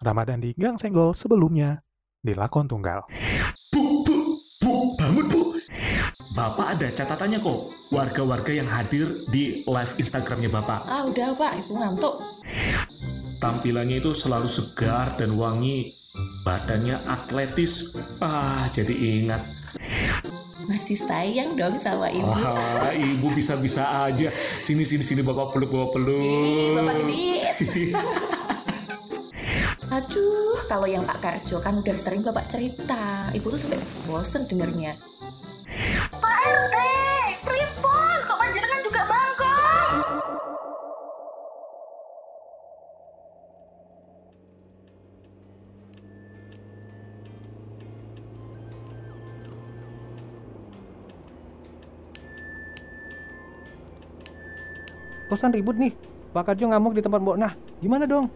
Ramadan di Gang Senggol sebelumnya di Lakon Tunggal. Bu, bu, bu, bangun bu. Bapak ada catatannya kok. Warga-warga yang hadir di live Instagramnya Bapak. Ah udah pak, ibu ngantuk. Tampilannya itu selalu segar dan wangi. Badannya atletis. Ah, jadi ingat. Masih sayang dong sama ibu. Wah, ibu bisa-bisa aja. Sini, sini, sini, bapak peluk, bapak peluk. Ih, bapak genit. Aduh, kalau yang Pak Karjo kan udah sering bapak cerita. Ibu tuh sampai bosen dengernya. Pak RT, pripun kok panjenengan juga bangkong? Kosan ribut nih. Pak Karjo ngamuk di tempat Mbok Nah. Gimana dong?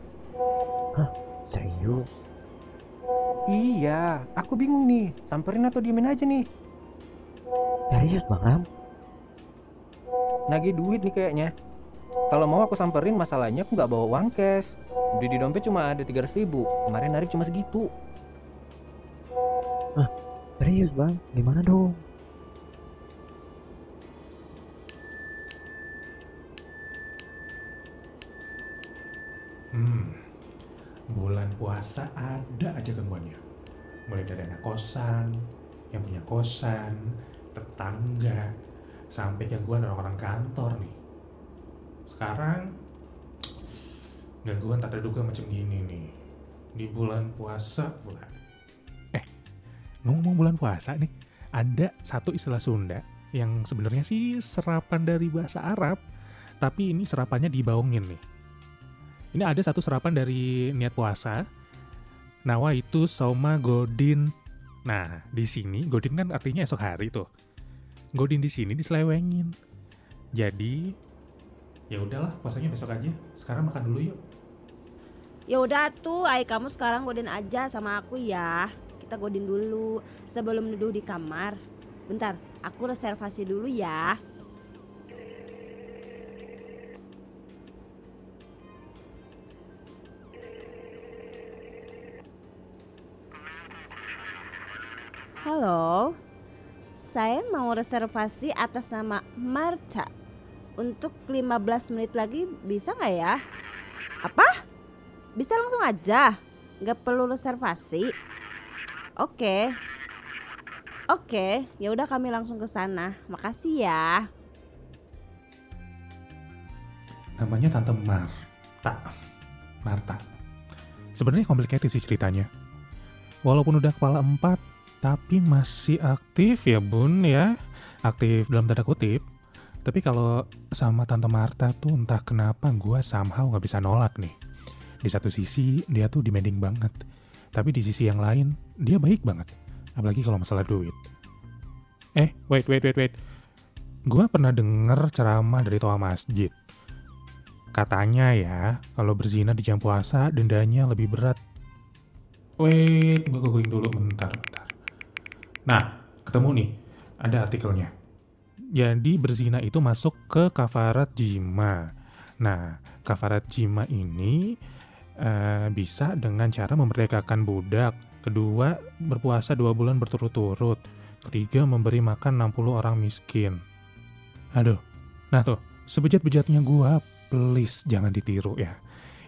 Serius? Iya, aku bingung nih. Samperin atau diemin aja nih? Serius Bang Ram? Nagih duit nih kayaknya. Kalau mau aku samperin masalahnya aku nggak bawa uang cash. Di di dompet cuma ada 300 ribu. Kemarin narik cuma segitu. Serius Bang? Gimana dong? Kosan, yang punya kosan, tetangga, sampai gangguan orang-orang kantor nih. Sekarang gangguan tak terduga macam gini nih. Di bulan puasa pula. Eh, ngomong bulan puasa nih, ada satu istilah Sunda yang sebenarnya sih serapan dari bahasa Arab, tapi ini serapannya dibaungin nih. Ini ada satu serapan dari niat puasa. Nawa itu Soma Godin. Nah, di sini Godin kan artinya esok hari tuh. Godin di sini diselewengin. Jadi ya udahlah puasanya besok aja. Sekarang makan dulu yuk. Ya udah tuh, ay kamu sekarang godin aja sama aku ya. Kita godin dulu sebelum duduk di kamar. Bentar, aku reservasi dulu ya. Halo, saya mau reservasi atas nama Marta untuk 15 menit lagi bisa nggak ya? Apa? Bisa langsung aja, nggak perlu reservasi. Oke, oke, ya udah kami langsung ke sana. Makasih ya. Namanya Tante Marta. Marta. Sebenarnya complicated sih ceritanya. Walaupun udah kepala empat, tapi masih aktif ya bun ya. Aktif dalam tanda kutip. Tapi kalau sama Tante Marta tuh entah kenapa gue somehow nggak bisa nolak nih. Di satu sisi dia tuh demanding banget. Tapi di sisi yang lain dia baik banget. Apalagi kalau masalah duit. Eh, wait, wait, wait, wait. Gue pernah denger ceramah dari toa masjid. Katanya ya, kalau berzina di jam puasa dendanya lebih berat. Wait, gue googling dulu bentar, bentar. Nah, ketemu nih, ada artikelnya. Jadi berzina itu masuk ke kafarat jima. Nah, kafarat jima ini eh, bisa dengan cara memerdekakan budak. Kedua, berpuasa dua bulan berturut-turut. Ketiga, memberi makan 60 orang miskin. Aduh, nah tuh, sebejat-bejatnya gua, please jangan ditiru ya.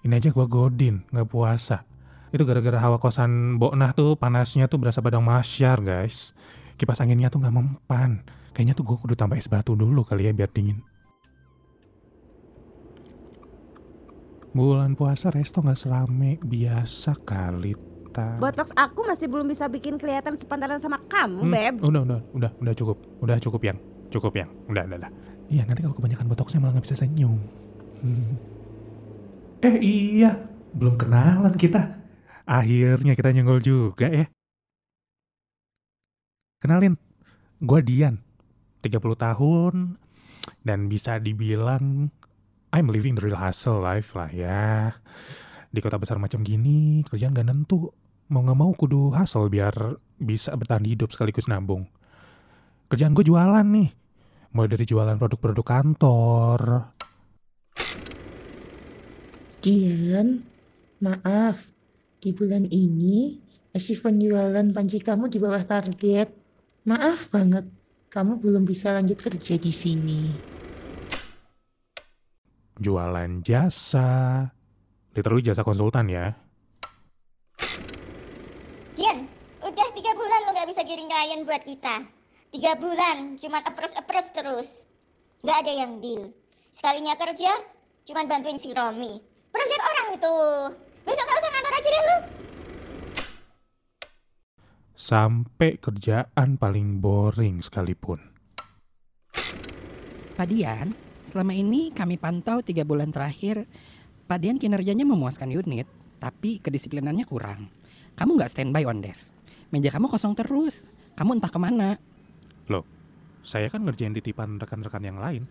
Ini aja gua godin, nggak puasa. Itu gara-gara hawa kosan Boknah tuh panasnya tuh berasa padang masyar guys. Kipas anginnya tuh nggak mempan. Kayaknya tuh gue kudu tambah es batu dulu kali ya biar dingin. Bulan puasa resto nggak serame biasa kali ta. Botox aku masih belum bisa bikin kelihatan sepantaran sama kamu, Hmm, Beb. Udah, udah, udah, udah cukup. Udah cukup yang. Cukup yang. Udah, udah, udah. Iya, nanti kalau kebanyakan botoxnya malah nggak bisa senyum. Hmm. Eh iya, belum kenalan kita. Akhirnya kita nyenggol juga ya. Kenalin, gue Dian, 30 tahun, dan bisa dibilang I'm living the real hustle life lah ya. Di kota besar macam gini, kerjaan gak nentu. Mau gak mau kudu hustle biar bisa bertahan hidup sekaligus nabung. Kerjaan gue jualan nih. Mulai dari jualan produk-produk kantor. Dian, maaf. Di bulan ini, hasil penjualan panci kamu di bawah target. Maaf banget, kamu belum bisa lanjut kerja di sini. Jualan jasa. Literally jasa konsultan ya. Dian, udah tiga bulan lo gak bisa giring klien buat kita. Tiga bulan, cuma approach-approach terus. Gak ada yang deal. Sekalinya kerja, cuma bantuin si Romi. Proyek orang itu. Besok gak usah ngantor aja deh lu. Sampai kerjaan paling boring sekalipun. Pak Dian, selama ini kami pantau tiga bulan terakhir, Pak Dian kinerjanya memuaskan unit, tapi kedisiplinannya kurang. Kamu nggak standby on desk. Meja kamu kosong terus. Kamu entah ke mana. Loh, saya kan ngerjain titipan rekan-rekan yang lain.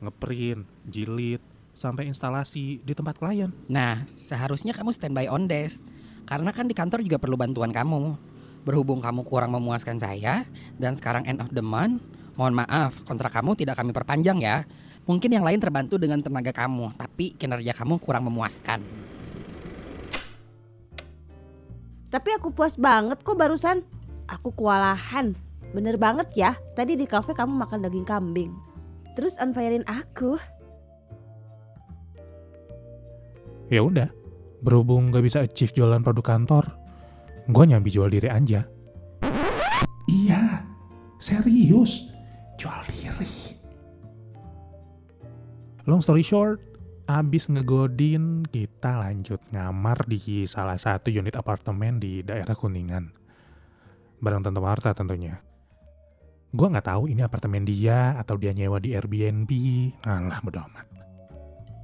Ngeprint, jilid, sampai instalasi di tempat klien. Nah, seharusnya kamu standby on desk. Karena kan di kantor juga perlu bantuan kamu. Berhubung kamu kurang memuaskan saya, dan sekarang end of the month, mohon maaf, kontrak kamu tidak kami perpanjang ya. Mungkin yang lain terbantu dengan tenaga kamu, tapi kinerja kamu kurang memuaskan. Tapi aku puas banget kok barusan. Aku kewalahan. Bener banget ya, tadi di kafe kamu makan daging kambing. Terus on firein aku. Ya udah, berhubung gak bisa achieve jualan produk kantor, gue nyambi jual diri aja. Iya, serius, jual diri. Long story short, abis ngegodin, kita lanjut ngamar di salah satu unit apartemen di daerah Kuningan. Bareng Tante Marta tentunya. Gue nggak tahu ini apartemen dia atau dia nyewa di Airbnb. Alah, bodo amat.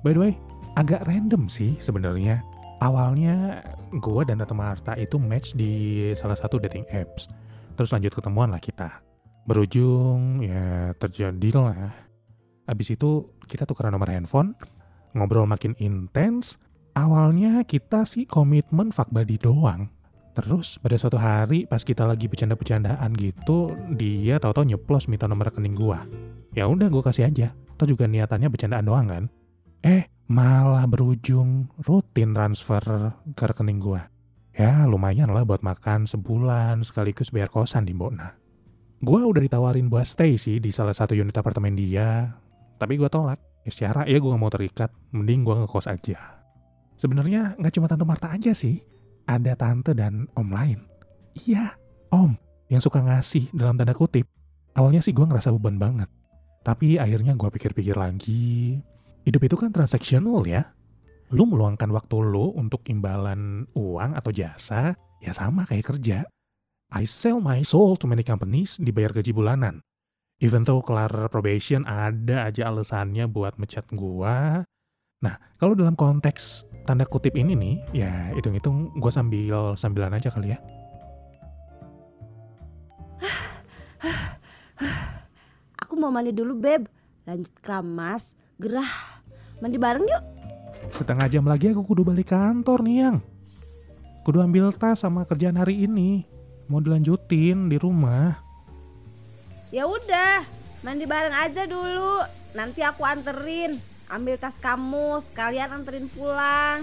By the way, agak random sih sebenarnya. Awalnya gue dan Tante Marta itu match di salah satu dating apps. Terus lanjut ketemuan lah kita. Berujung ya terjadi lah. Abis itu kita tukeran nomor handphone, ngobrol makin intens. Awalnya kita sih komitmen fuck doang. Terus pada suatu hari pas kita lagi bercanda-bercandaan gitu, dia tahu-tahu nyeplos minta nomor rekening gua. Ya udah gue kasih aja. Toh juga niatannya bercandaan doang kan. Eh, malah berujung rutin transfer ke rekening gua. Ya lumayan lah buat makan sebulan sekaligus bayar kosan di Mbokna. Gua udah ditawarin buat stay sih di salah satu unit apartemen dia, tapi gua tolak. Ya secara ya gua gak mau terikat, mending gua ngekos aja. Sebenarnya nggak cuma tante Marta aja sih, ada tante dan om lain. Iya, om yang suka ngasih dalam tanda kutip. Awalnya sih gua ngerasa beban banget. Tapi akhirnya gua pikir-pikir lagi, hidup itu kan transaksional ya. Lu meluangkan waktu lu untuk imbalan uang atau jasa, ya sama kayak kerja. I sell my soul to many companies, dibayar gaji bulanan. Even though kelar probation ada aja alasannya buat mecat gua. Nah, kalau dalam konteks tanda kutip ini nih, ya hitung-hitung gua sambil sambilan aja kali ya. Aku mau mandi dulu beb. Lanjut keramas, gerah. Mandi bareng yuk. Setengah jam lagi aku kudu balik kantor nih yang. Kudu ambil tas sama kerjaan hari ini. Mau dilanjutin di rumah. Ya udah, mandi bareng aja dulu. Nanti aku anterin. Ambil tas kamu, sekalian anterin pulang.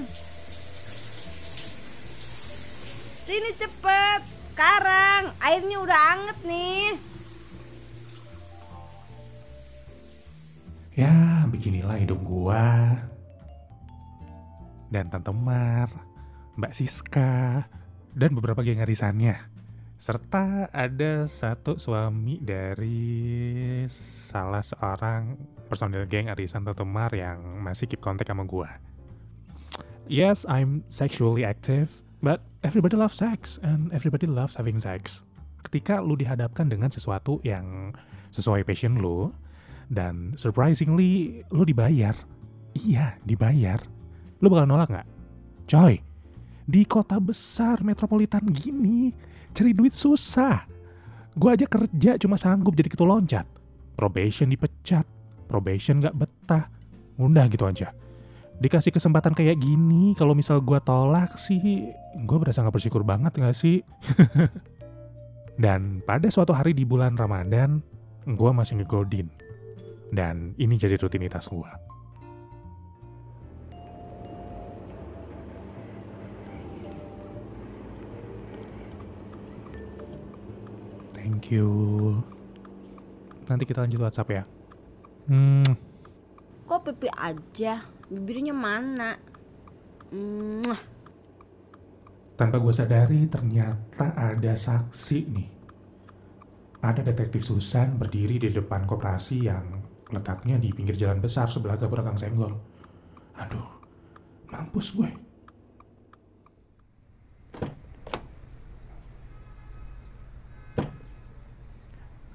Sini cepet, sekarang. Airnya udah anget nih. Ya, beginilah hidup gua. Dan Tante Mar, Mbak Siska, dan beberapa geng arisannya. Serta ada satu suami dari salah seorang personil geng arisan Tante Mar yang masih keep kontak sama gua. Yes, I'm sexually active, but everybody loves sex and everybody loves having sex. Ketika lu dihadapkan dengan sesuatu yang sesuai passion lu, dan surprisingly lu dibayar. Iya, dibayar. Lu bakal nolak nggak? Coy, di kota besar metropolitan gini, cari duit susah. Gue aja kerja cuma sanggup jadi ketua loncat. Probation dipecat, probation nggak betah. Udah gitu aja. Dikasih kesempatan kayak gini, kalau misal gue tolak sih, gue berasa nggak bersyukur banget nggak sih? Dan pada suatu hari di bulan Ramadan, gue masih ngegodin. Dan ini jadi rutinitas gue. Thank you. Nanti kita lanjut WhatsApp ya. Hmm. Kok pipi aja? Bibirnya mana? Mwah. Tanpa gue sadari ternyata ada saksi nih. Ada detektif Susan berdiri di depan koperasi yang letaknya di pinggir jalan besar sebelah dapur Kang Senggol. Aduh, mampus gue.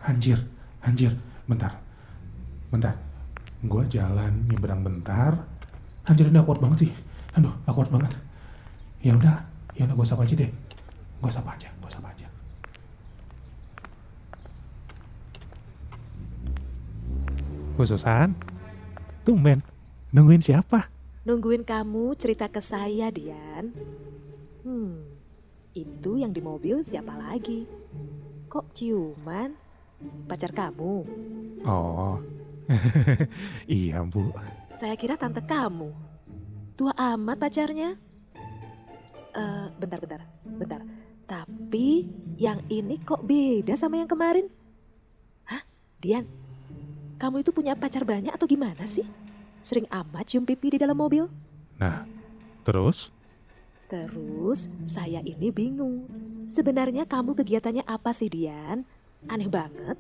Anjir, anjir, bentar, bentar. Gue jalan nyebrang bentar. Anjir ini awkward banget sih. Aduh, awkward banget. Ya udah, ya udah gue sapa aja deh. Gue sapa aja, gue sapa aja. Bu Susan, tumben. Nungguin siapa? Nungguin kamu cerita ke saya, Dian. Hmm, itu yang di mobil siapa lagi? Kok ciuman? Pacar kamu? Oh, iya bu. Saya kira tante kamu. Tua amat pacarnya. Eh, bentar, bentar, bentar. Tapi yang ini kok beda sama yang kemarin? Hah, Dian? Kamu itu punya pacar banyak atau gimana sih? Sering amat cium pipi di dalam mobil? Nah, terus? Terus saya ini bingung. Sebenarnya kamu kegiatannya apa sih Dian? Aneh banget.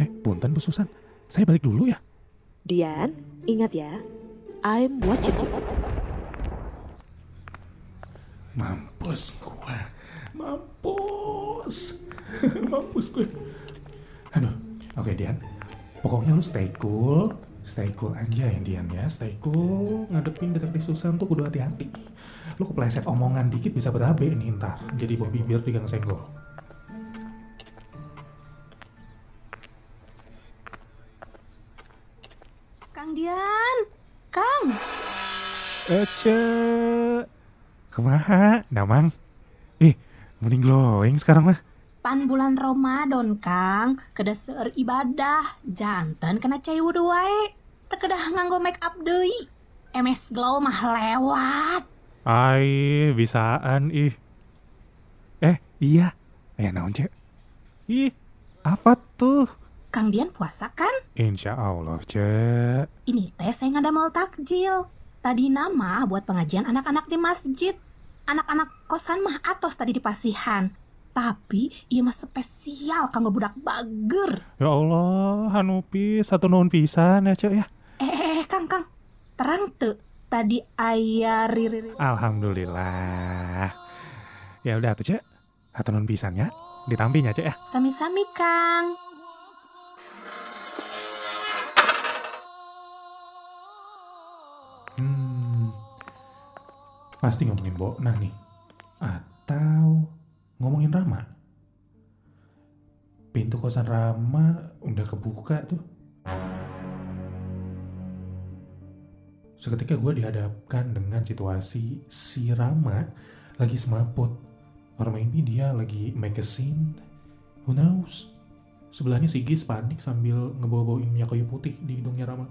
Eh, punten Bu Susan. Saya balik dulu ya. Dian, ingat ya. I'm watching you. Mampus gue. Mampus. Mampus gue. Aduh, oke Dian. Pokoknya lu stay cool. Stay cool aja ya Dian ya. Stay cool. Ngadepin detektif Susan tuh kudu hati-hati. Lu kepleset omongan dikit bisa berabe nih ntar. Jadi bawa bibir di gang senggol. Kang Dian, Kang. Ece. Kemaha, Namang. Ih, mending glowing sekarang mah. Pan bulan Ramadan, Kang. Kedah seur ibadah. Jantan kena cai wudu wae. Teu kedah nganggo make up deui. MS Glow mah lewat. Ai, bisaan ih. Eh, iya. Eh, naon cek? Ih, apa tuh? Kang Dian puasa kan? Insya Allah, cek. Ini teh saya ngadamel takjil. Tadi nama buat pengajian anak-anak di masjid. Anak-anak kosan mah atos tadi di pasihan. Tapi iya mah spesial kanggo budak bager. Ya Allah, Hanupi, satu nuhun pisan ya, cek ya. Eh, eh, eh, Kang, Kang. Terang tuh. Tadi ayah riri. Alhamdulillah. Ya udah tuh, cek. Satu nuhun pisan ya. Ditampinya, cek ya. Sami-sami, Kang. Hmm, pasti ngomongin Bona nih. Atau ngomongin Rama. Pintu kosan Rama udah kebuka tuh. Seketika gue dihadapkan dengan situasi si Rama lagi semaput. Or maybe dia lagi scene. Who knows? Sebelahnya si Gis panik sambil ngebawa-bawain minyak kayu putih di hidungnya Rama.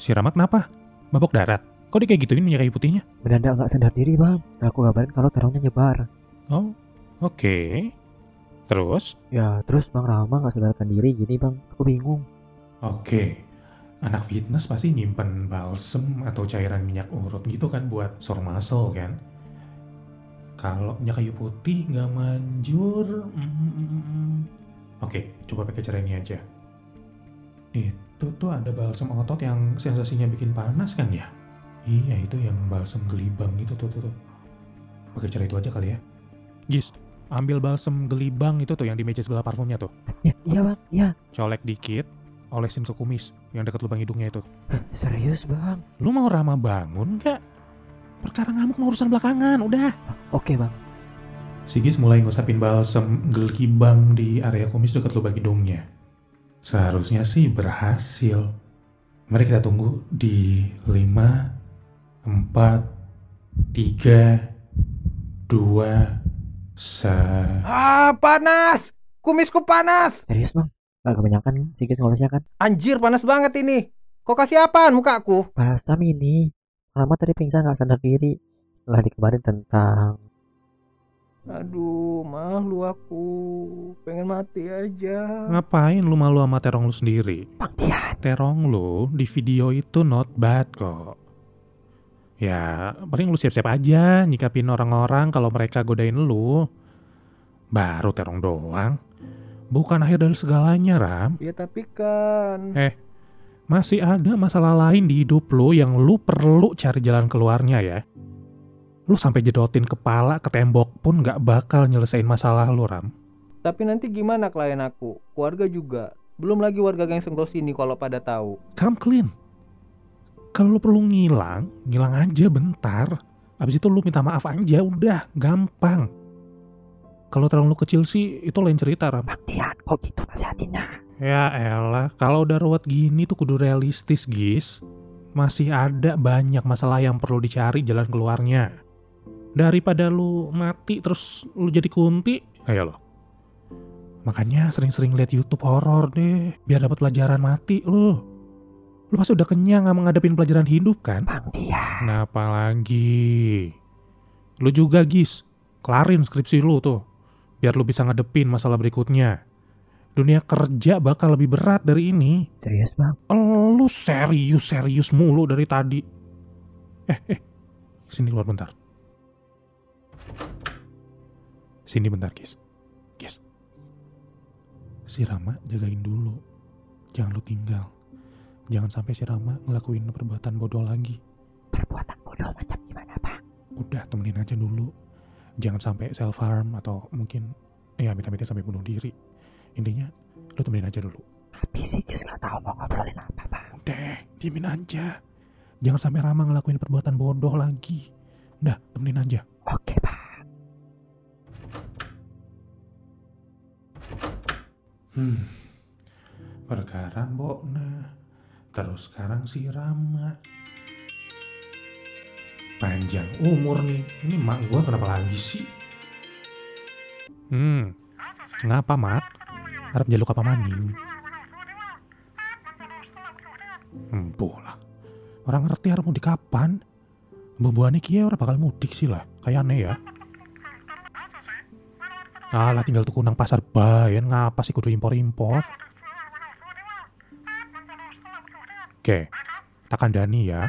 Si Rama kenapa? Mabok darat? Kok dia kayak gituin minyak kayu putihnya? Mendadak nggak sadar diri bang. Aku kabarin kalau terongnya nyebar. Oh, oke. Terus? Ya terus bang Rama nggak sadarkan diri gini bang. Aku bingung. Oke. Anak fitness pasti nyimpen balsem atau cairan minyak urut gitu kan buat sore muscle kan? Kalau minyak kayu putih nggak manjur, mm, oke, coba pakai cara ini aja. Itu tuh ada balsem otot yang sensasinya bikin panas kan ya? Iya itu yang balsem gelibang gitu tuh tuh. tuh. Pakai cara itu aja kali ya. Gis, ambil balsem gelibang itu tuh yang di meja sebelah parfumnya tuh. Ya, iya bang, iya. Colek dikit, olesin ke kumis yang dekat lubang hidungnya itu. Serius bang? Lu mau Rama bangun gak? Perkara ngamuk mau urusan belakangan, udah. Oke bang. Sigis mulai ngusapin balsem gelibang di area kumis dekat lubang hidungnya. Seharusnya sih berhasil. Mari kita tunggu di 5, 4, 3, 2, se... Ah, panas! Kumisku panas! Serius bang? Gak kebanyakan kan? Sikit ngolesnya kan? Anjir, panas banget ini. Kok kasih apaan muka aku? Balsam ini. Rama tadi pingsan gak sadar diri. Setelah dikabarin tentang... Aduh, malu aku. Pengen mati aja. Ngapain lu malu sama terong lu sendiri? Terong lu di video itu not bad kok. Ya, paling lu siap-siap aja nyikapin orang-orang kalau mereka godain lu. Baru terong doang. Bukan akhir dari segalanya, Ram. Ya tapi kan. Eh, masih ada masalah lain di hidup lu yang lu perlu cari jalan keluarnya ya. Lu sampai jedotin kepala ke tembok pun gak bakal nyelesain masalah lu, Ram. Tapi nanti gimana klien aku? Keluarga juga. Belum lagi warga geng sengkos ini kalau pada tahu. Come clean. Kalau lu perlu ngilang, ngilang aja bentar. Abis itu lu minta maaf aja, udah, gampang. Kalau terang lu kecil sih, itu lain cerita, Ram. Dian, kok gitu nasihatinnya? Ya elah, kalau udah ruwet gini tuh kudu realistis, Gis. Masih ada banyak masalah yang perlu dicari jalan keluarnya. Daripada lu mati terus lu jadi kunti, ayo lo. Makanya sering-sering lihat YouTube horor deh, biar dapat pelajaran mati lu. Lu pasti udah kenyang sama ngadepin pelajaran hidup kan? Bang dia. Kenapa lagi? Lu juga Gis, kelarin skripsi lu tuh. Biar lu bisa ngadepin masalah berikutnya. Dunia kerja bakal lebih berat dari ini. Serius bang? Lu serius-serius mulu dari tadi. Eh, eh, sini keluar bentar. Sini bentar, Gis. Gis. Si Rama jagain dulu. Jangan lu tinggal. Jangan sampai si Rama ngelakuin perbuatan bodoh lagi. Perbuatan bodoh macam gimana bang? Udah temenin aja dulu. Jangan sampai self harm atau mungkin ya minta-minta sampai bunuh diri. Intinya lu temenin aja dulu. Tapi si Gis gak tahu mau ngobrolin apa bang. Udah, diemin aja. Jangan sampai Rama ngelakuin perbuatan bodoh lagi. Udah, temenin aja. Oke bang. Hmm. Perkara Mbok nah. Terus sekarang si Rama. Panjang umur nih. Ini mak gua kenapa lagi sih? Hmm. Ngapa, Mak? Harap jaluk apa maning? Empuh lah. Orang ngerti harap mudik kapan? Bubuannya kia orang bakal mudik sih lah. Kayak aneh ya. Alah tinggal tuku nang pasar bayan ngapa sih kudu impor-impor? Oke, takkan Dani ya.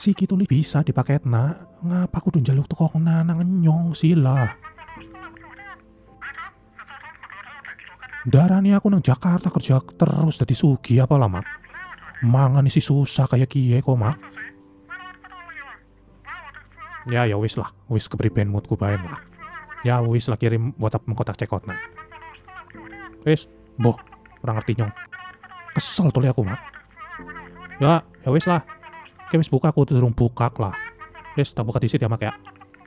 Si Kituli bisa dipakai nak. Ngapa kudu jaluk toko nang nyong sih lah. Darani aku nang Jakarta kerja terus dari sugi apa lah mak? Mangan isi susah kayak kie kok mak. Ya ya wis lah, wis kepriben moodku bayan lah. Ya wis lah kirim WhatsApp mengkotak cekot nah. Wis, boh, orang ngerti nyong. Kesel tuh aku mak. Ya, ya wis lah. Oke wis buka aku turun buka lah. Wis, tak buka disit ya mak ya.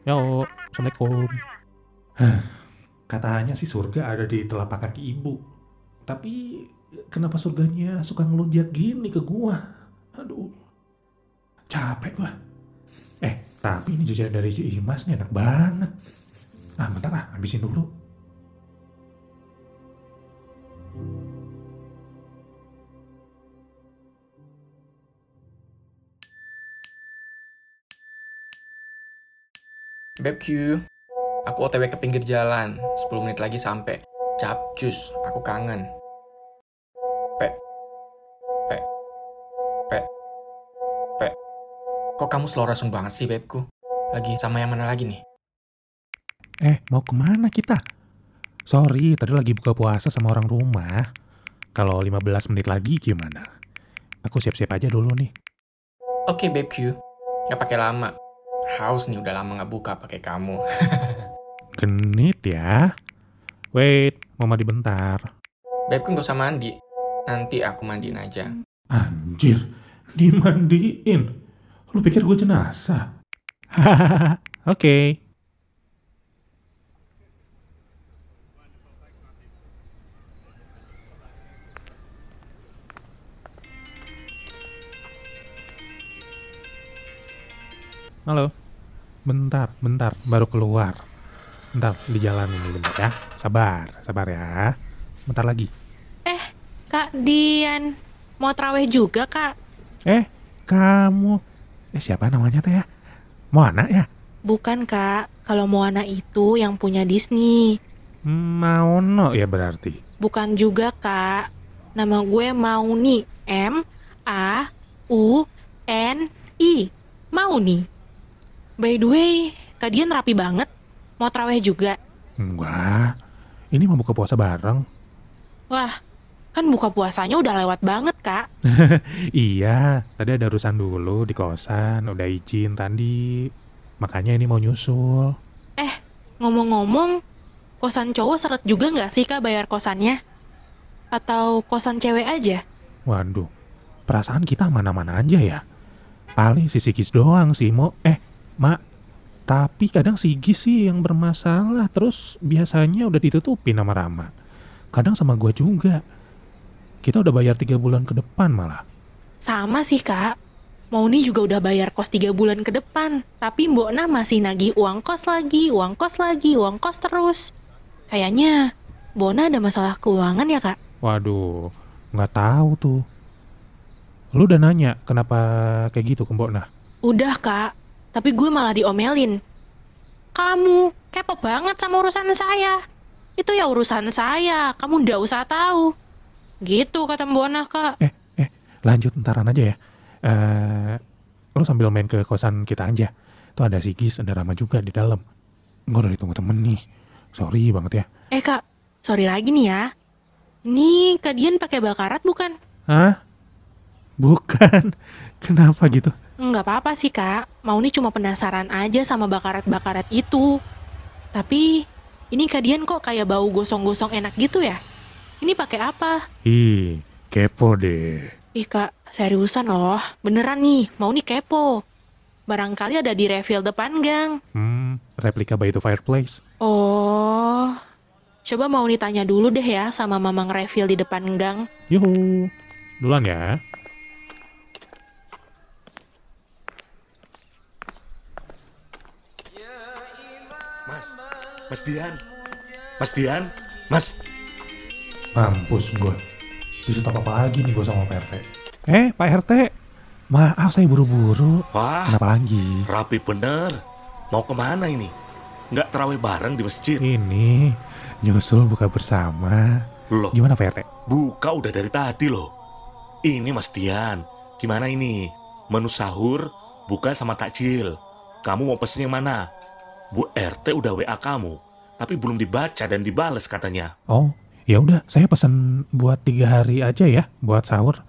Yo, assalamualaikum. Katanya sih surga ada di telapak kaki ibu. Tapi kenapa surganya suka ngelunjak gini ke gua? Aduh, capek gua. Eh, tapi ini jajanan dari si Imas nih enak banget. Ah, bentar ah, habisin dulu. Beb Q, aku otw ke pinggir jalan. 10 menit lagi sampai. Capcus, aku kangen. Pe, pe, pe, pe. Kok kamu slow respon banget sih, Bebku? Lagi sama yang mana lagi nih? Eh, mau ke mana kita? Sorry, tadi lagi buka puasa sama orang rumah. Kalau 15 menit lagi gimana? Aku siap-siap aja dulu nih. Oke, Beb Q. Gak pakai lama. Haus nih udah lama gak buka pakai kamu. Genit ya. Wait, mau mandi bentar. Bebku gak usah mandi. Nanti aku mandiin aja. Anjir, dimandiin. Lu pikir gue jenazah? Hahaha, oke. Halo. Bentar, bentar, baru keluar. Bentar, di jalan ini bentar ya. Sabar, sabar ya. Bentar lagi. Eh, Kak Dian. Mau traweh juga, Kak? Eh, kamu. Eh, siapa namanya teh ya? Moana ya? Bukan kak, kalau Moana itu yang punya Disney. Maono ya berarti. Bukan juga kak. Nama gue Mauni. M A U N I. Mauni. By the way, Kak Dian rapi banget. Mau traweh juga. Enggak. Ini mau buka puasa bareng. Wah, kan buka puasanya udah lewat banget kak. iya, tadi ada urusan dulu di kosan, udah izin tadi. Makanya ini mau nyusul. Eh, ngomong-ngomong, kosan cowok seret juga nggak sih kak bayar kosannya? Atau kosan cewek aja? Waduh, perasaan kita mana-mana aja ya. Paling si Sigis doang sih, Mo. Eh, Mak. Tapi kadang Sigis sih yang bermasalah. Terus biasanya udah ditutupin sama Rama. Kadang sama gua juga. Kita udah bayar tiga bulan ke depan malah. Sama sih kak. Mauni juga udah bayar kos tiga bulan ke depan. Tapi Mbok Na masih nagih uang kos lagi, uang kos lagi, uang kos terus. Kayaknya Bona ada masalah keuangan ya kak? Waduh, nggak tahu tuh. Lu udah nanya kenapa kayak gitu ke Mbok Nah? Udah kak, tapi gue malah diomelin. Kamu kepo banget sama urusan saya. Itu ya urusan saya, kamu ndak usah tahu. Gitu kata Nah kak. Eh, eh, lanjut ntaran aja ya. Eh, lu sambil main ke kosan kita aja. Tuh ada Sigis, ada Rama juga di dalam. Gue udah ditunggu temen nih. Sorry banget ya. Eh kak, sorry lagi nih ya. Nih, Kak Dian pakai bakarat bukan? Hah? Bukan. Kenapa gitu? Nggak apa-apa sih kak, mau nih cuma penasaran aja sama bakarat-bakarat itu. Tapi, ini Kak Dian kok kayak bau gosong-gosong enak gitu ya? Ini pakai apa? Ih, kepo deh. Ih kak, seriusan loh. Beneran nih, mau nih kepo. Barangkali ada di refill depan gang. Hmm, replika by the fireplace. Oh, coba mau ditanya dulu deh ya sama mamang refill di depan gang. Yuhu. Duluan ya. Mas Dian, Mas Dian, Mas. Mampus gue. Disuruh apa lagi nih gue sama Pak RT. Eh, Pak RT. Maaf saya buru-buru. Wah, Kenapa lagi? rapi bener. Mau ke mana ini? Nggak terawih bareng di masjid? Ini nyusul buka bersama. Loh, Gimana Pak RT? buka udah dari tadi loh. Ini Mas Dian, gimana ini? Menu sahur, buka sama takjil. Kamu mau pesen yang mana? Bu RT udah WA kamu, tapi belum dibaca dan dibales katanya. Oh, ya udah saya pesan buat tiga hari aja ya buat sahur.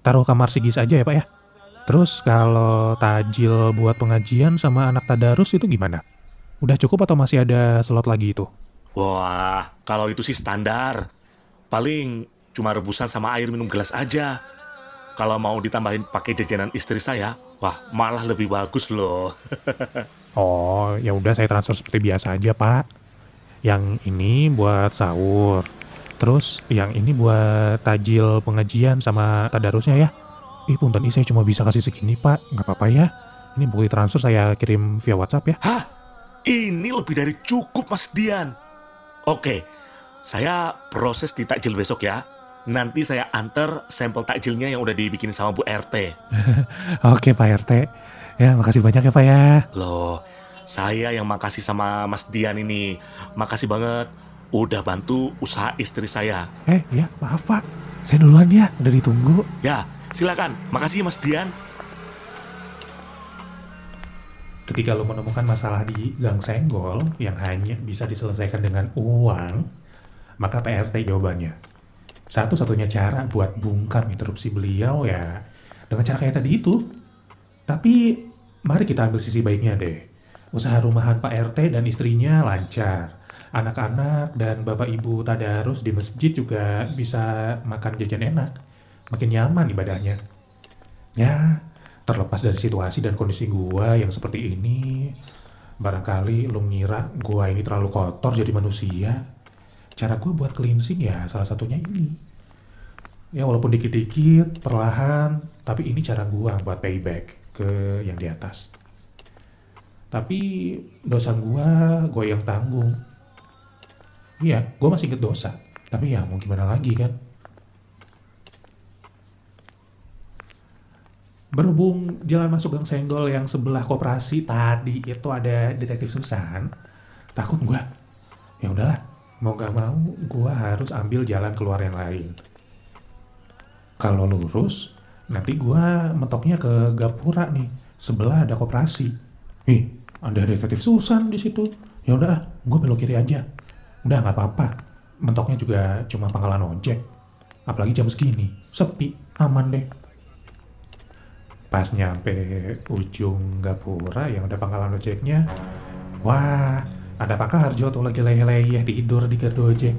Taruh kamar Sigis aja ya Pak ya. Terus kalau tajil buat pengajian sama anak tadarus itu gimana? Udah cukup atau masih ada slot lagi itu? Wah, kalau itu sih standar. Paling cuma rebusan sama air minum gelas aja. Kalau mau ditambahin pakai jajanan istri saya, wah malah lebih bagus loh. Oh, ya udah saya transfer seperti biasa aja, Pak. Yang ini buat sahur. Terus yang ini buat tajil pengajian sama tadarusnya ya. Ih, punten saya cuma bisa kasih segini, Pak. Nggak apa-apa ya. Ini bukti transfer saya kirim via WhatsApp ya. Hah? Ini lebih dari cukup, Mas Dian. Oke, saya proses di takjil besok ya. Nanti saya antar sampel takjilnya yang udah dibikin sama Bu RT. Oke, Pak RT. Ya, makasih banyak ya, Pak ya. Loh, saya yang makasih sama Mas Dian ini. Makasih banget udah bantu usaha istri saya. Eh, ya, maaf, Pak. Saya duluan ya, udah ditunggu. Ya, silakan. Makasih Mas Dian. Ketika lo menemukan masalah di gang senggol yang hanya bisa diselesaikan dengan uang, maka PRT jawabannya. Satu-satunya cara buat bungkam interupsi beliau ya dengan cara kayak tadi itu. Tapi mari kita ambil sisi baiknya deh. Usaha rumahan Pak RT dan istrinya lancar. Anak-anak dan bapak ibu tadarus di masjid juga bisa makan jajan enak. Makin nyaman ibadahnya. Ya, terlepas dari situasi dan kondisi gua yang seperti ini, barangkali lu ngira gua ini terlalu kotor jadi manusia. Cara gua buat cleansing ya salah satunya ini. Ya walaupun dikit-dikit, perlahan, tapi ini cara gua buat payback ke yang di atas. Tapi dosa gua, gua yang tanggung. Iya, gua masih inget dosa. Tapi ya mau gimana lagi kan? Berhubung jalan masuk Gang Senggol yang sebelah koperasi tadi itu ada detektif Susan, takut gua. Ya udahlah, mau gak mau gua harus ambil jalan keluar yang lain. Kalau lurus, nanti gua mentoknya ke Gapura nih, sebelah ada koperasi. Ih, ada detektif Susan di situ. Ya udah, gua belok kiri aja. Udah nggak apa-apa. Mentoknya juga cuma pangkalan ojek. Apalagi jam segini, sepi, aman deh. Pas nyampe ujung Gapura yang ada pangkalan ojeknya, wah, ada Pak Karjo tuh lagi leyeh-leyeh tidur di gardu ojek.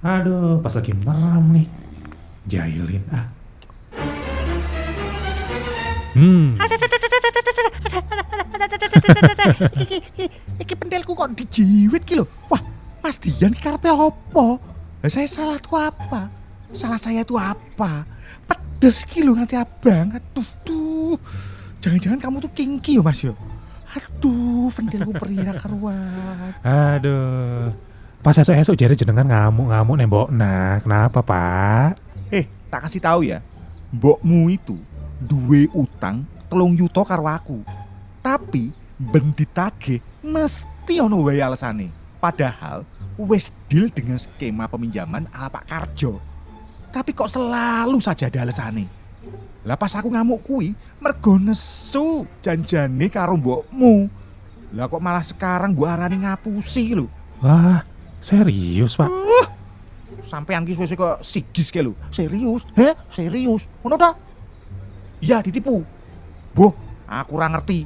Aduh, pas lagi merem nih. Jahilin ah. Hmm. iki, iki, kok dijiwit ki lho. Wah, Mas Dian iki karepe? Lah saya salah tuh apa? Salah saya tuh apa? Pedes ki lho nganti abang. Aduh. Jangan-jangan kamu tuh kinki yo, Mas yo. Aduh, pentilku perih ra karuan. Aduh. Pas esok-esok jadi jenengan ngamuk-ngamuk nembok. Nah, kenapa, Pak? Eh, tak kasih tahu ya. Mbokmu itu duwe utang telung yuto karo aku. Tapi ben ditagih mesti ono wae alasane. Padahal wis deal dengan skema peminjaman ala Pak Karjo. Tapi kok selalu saja ada alasane. Lah pas aku ngamuk kui, mergo nesu janjane karo mbokmu. Lah kok malah sekarang gua arani ngapusi lho. Wah, serius, Pak? Uh, sampai angkis wis kok sigis ke lho. Serius? Heh, serius. Ngono ta? Ya ditipu. Boh, aku ora ngerti.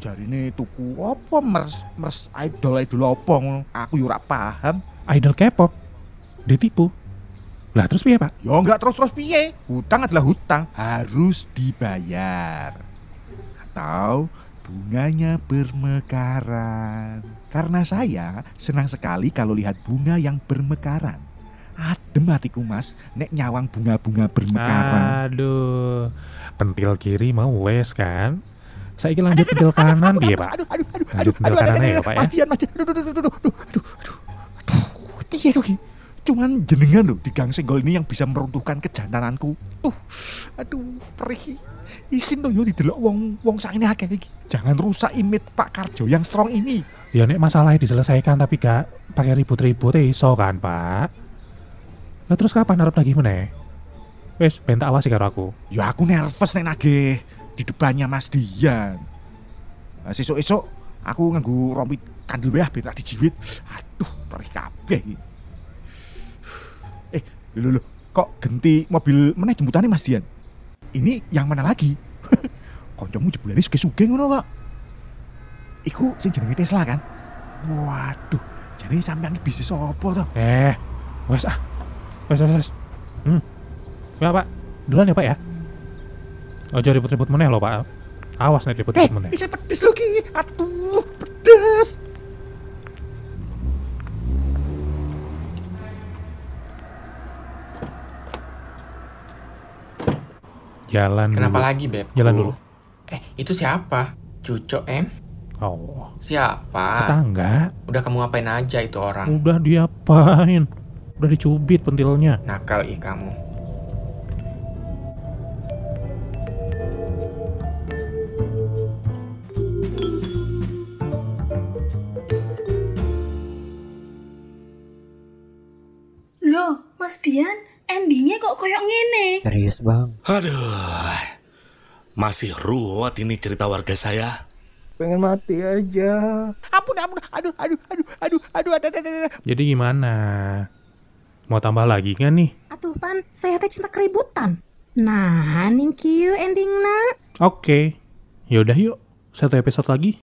Jarine tuku apa mers mers idol idol apa ngono. Aku yo ora paham. Idol K-pop. Ditipu. Lah terus piye, Pak? Ya enggak terus-terus piye? Hutang adalah hutang, harus dibayar. Atau bunganya bermekaran. Karena saya senang sekali kalau lihat bunga yang bermekaran. Adem hatiku mas, nek nyawang bunga-bunga bermekaran. Aduh, pentil kiri mau wes kan? Saya ingin lanjut pentil kanan piye, Pak? Aduh, aduh, aduh, Lanjut pentil kanan ya, Pak ya? Mas Dian, Mas Dian, aduh, aduh, aduh, aduh, aduh, aduh, aduh, aduh, piye tuh Ki? Cuman jenengan loh di gang senggol ini yang bisa meruntuhkan kejantananku. Tuh, aduh, perih. Isin loh yo didelok wong wong sang ini akeh iki. Jangan rusak image Pak Karjo yang strong ini. Ya nek masalahnya diselesaikan tapi gak pakai ribut-ribut ya iso kan, Pak? Lah terus kapan harap lagi meneh? Wes, ben tak awasi karo aku. Ya aku nervous nek nagih di depannya Mas Dian. Nah, sesuk-esuk aku nganggo rompi kandel wae ben tak dijiwit. Aduh, perih kabeh iki. Eh, lho lho, kok genti mobil meneh jemputane Mas Dian? Ini yang mana lagi? Koncomu jebulane suge-suge ngono kok. Iku sing jenenge Tesla kan? Waduh, jadi sampean bisnis apa to? Eh, wes ah. Wes, wes, wes. Hmm. Ya, Pak. Duluan ya, Pak ya. Ojo ribut-ribut meneh loh, Pak. Awas nih Eh, ribut-ribut meneh. bisa pedes lho ki. Aduh, pedes. Jalan Kenapa dulu. lagi, Beb? Jalan dulu. Eh, itu siapa? Cucok, Em? Oh, Siapa? tetangga. Udah kamu ngapain aja itu orang? Udah diapain? Udah dicubit pentilnya. Nakal ih kamu. Bang? Aduh, masih ruwet ini cerita warga saya. Pengen mati aja. Ampun, ampun. Aduh, aduh, aduh, aduh, aduh, aduh, aduh, aduh. Jadi gimana? Mau tambah lagi kan nih? Atuh pan, saya teh cinta keributan. Nah, ning kieu endingna. Oke. Yaudah yuk. Satu episode lagi.